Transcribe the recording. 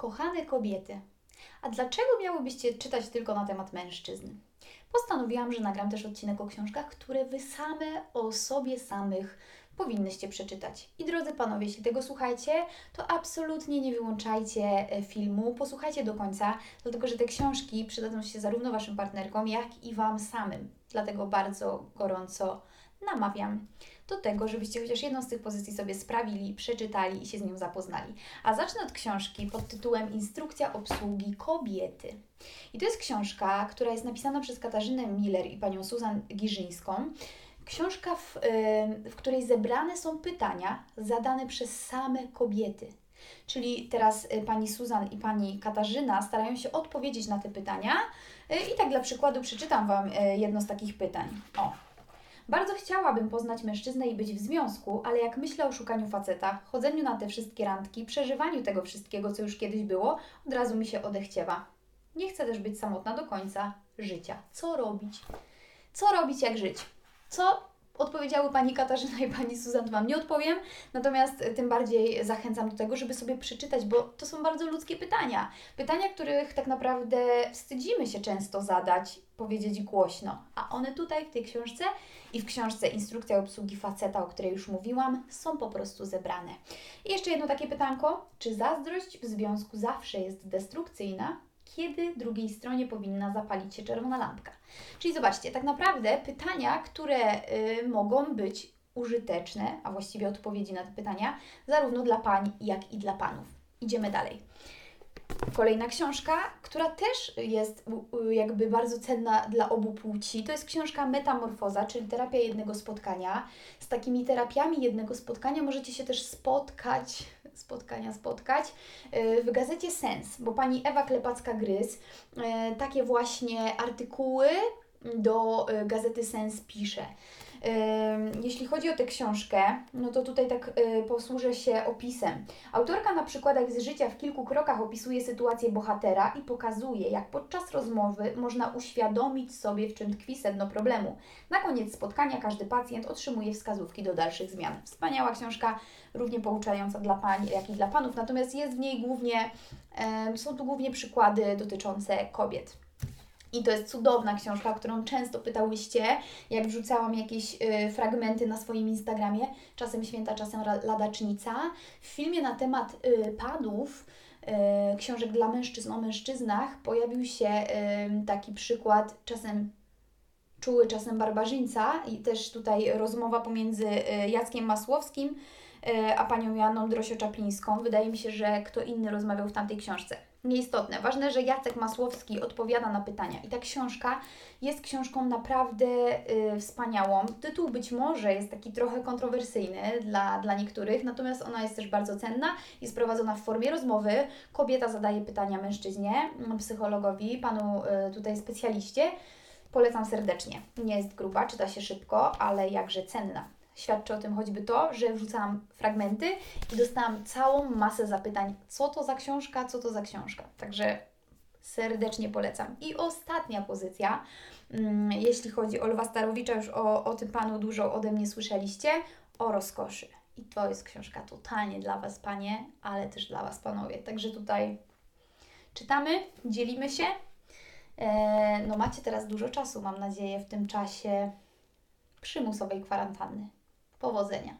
Kochane kobiety, a dlaczego miałybyście czytać tylko na temat mężczyzn? Postanowiłam, że nagram też odcinek o książkach, które Wy same o sobie samych powinnyście przeczytać. I drodzy panowie, jeśli tego słuchajcie, to absolutnie nie wyłączajcie e, filmu, posłuchajcie do końca, dlatego że te książki przydadzą się zarówno Waszym partnerkom, jak i Wam samym. Dlatego bardzo gorąco namawiam do tego, żebyście chociaż jedną z tych pozycji sobie sprawili, przeczytali i się z nią zapoznali. A zacznę od książki pod tytułem Instrukcja obsługi kobiety. I to jest książka, która jest napisana przez Katarzynę Miller i panią Suzan Giżyńską. Książka, w, w której zebrane są pytania zadane przez same kobiety. Czyli teraz y, pani Suzan i pani Katarzyna starają się odpowiedzieć na te pytania. Y, I tak dla przykładu przeczytam Wam y, jedno z takich pytań. O, bardzo chciałabym poznać mężczyznę i być w związku, ale jak myślę o szukaniu faceta, chodzeniu na te wszystkie randki, przeżywaniu tego wszystkiego, co już kiedyś było, od razu mi się odechciewa. Nie chcę też być samotna do końca życia. Co robić? Co robić, jak żyć? Co odpowiedziały Pani Katarzyna i Pani Suzan, Wam nie odpowiem, natomiast tym bardziej zachęcam do tego, żeby sobie przeczytać, bo to są bardzo ludzkie pytania. Pytania, których tak naprawdę wstydzimy się często zadać, powiedzieć głośno, a one tutaj w tej książce i w książce Instrukcja obsługi faceta, o której już mówiłam, są po prostu zebrane. I jeszcze jedno takie pytanko, czy zazdrość w związku zawsze jest destrukcyjna? Kiedy drugiej stronie powinna zapalić się czerwona lampka. Czyli zobaczcie, tak naprawdę pytania, które y, mogą być użyteczne, a właściwie odpowiedzi na te pytania, zarówno dla pań, jak i dla panów. Idziemy dalej. Kolejna książka, która też jest jakby bardzo cenna dla obu płci, to jest książka Metamorfoza, czyli terapia jednego spotkania. Z takimi terapiami jednego spotkania możecie się też spotkać, spotkania spotkać, y, w gazecie Sens, bo pani Ewa Klepacka-Grys y, takie właśnie artykuły do y, gazety Sens pisze. Jeśli chodzi o tę książkę, no to tutaj tak y, posłużę się opisem. Autorka na przykładach z życia w kilku krokach opisuje sytuację bohatera i pokazuje, jak podczas rozmowy można uświadomić sobie, w czym tkwi sedno problemu. Na koniec spotkania każdy pacjent otrzymuje wskazówki do dalszych zmian. Wspaniała książka, równie pouczająca dla pań, jak i dla panów, natomiast jest w niej głównie, są tu głównie przykłady dotyczące kobiet. I to jest cudowna książka, którą często pytałyście, jak wrzucałam jakieś y, fragmenty na swoim Instagramie, czasem święta, czasem ladacznica. W filmie na temat y, padów, y, książek dla mężczyzn o mężczyznach, pojawił się taki przykład, czasem czuły, czasem barbarzyńca i też tutaj rozmowa pomiędzy y, Jackiem Masłowskim a panią Janą Drosio-Czaplińską. Wydaje mi się, że kto inny rozmawiał w tamtej książce nieistotne. Ważne, że Jacek Masłowski odpowiada na pytania. I ta książka jest książką naprawdę y, wspaniałą. Tytuł być może jest taki trochę kontrowersyjny dla, dla niektórych, natomiast ona jest też bardzo cenna. Jest prowadzona w formie rozmowy. Kobieta zadaje pytania mężczyźnie, mm, psychologowi, panu y, tutaj specjaliście. Polecam serdecznie. Nie jest gruba, czyta się szybko, ale jakże cenna. Świadczy o tym choćby to, że wrzucałam fragmenty i dostałam całą masę zapytań, co to za książka, co to za książka. Także serdecznie polecam. I ostatnia pozycja, mm, jeśli chodzi o Lwa Starowicza, już o, o tym Panu dużo ode mnie słyszeliście, o rozkoszy. I to jest książka totalnie dla Was, Panie, ale też dla Was, Panowie. Także tutaj czytamy, dzielimy się. E, no macie teraz dużo czasu, mam nadzieję, w tym czasie przymusowej kwarantanny. Powodzenia!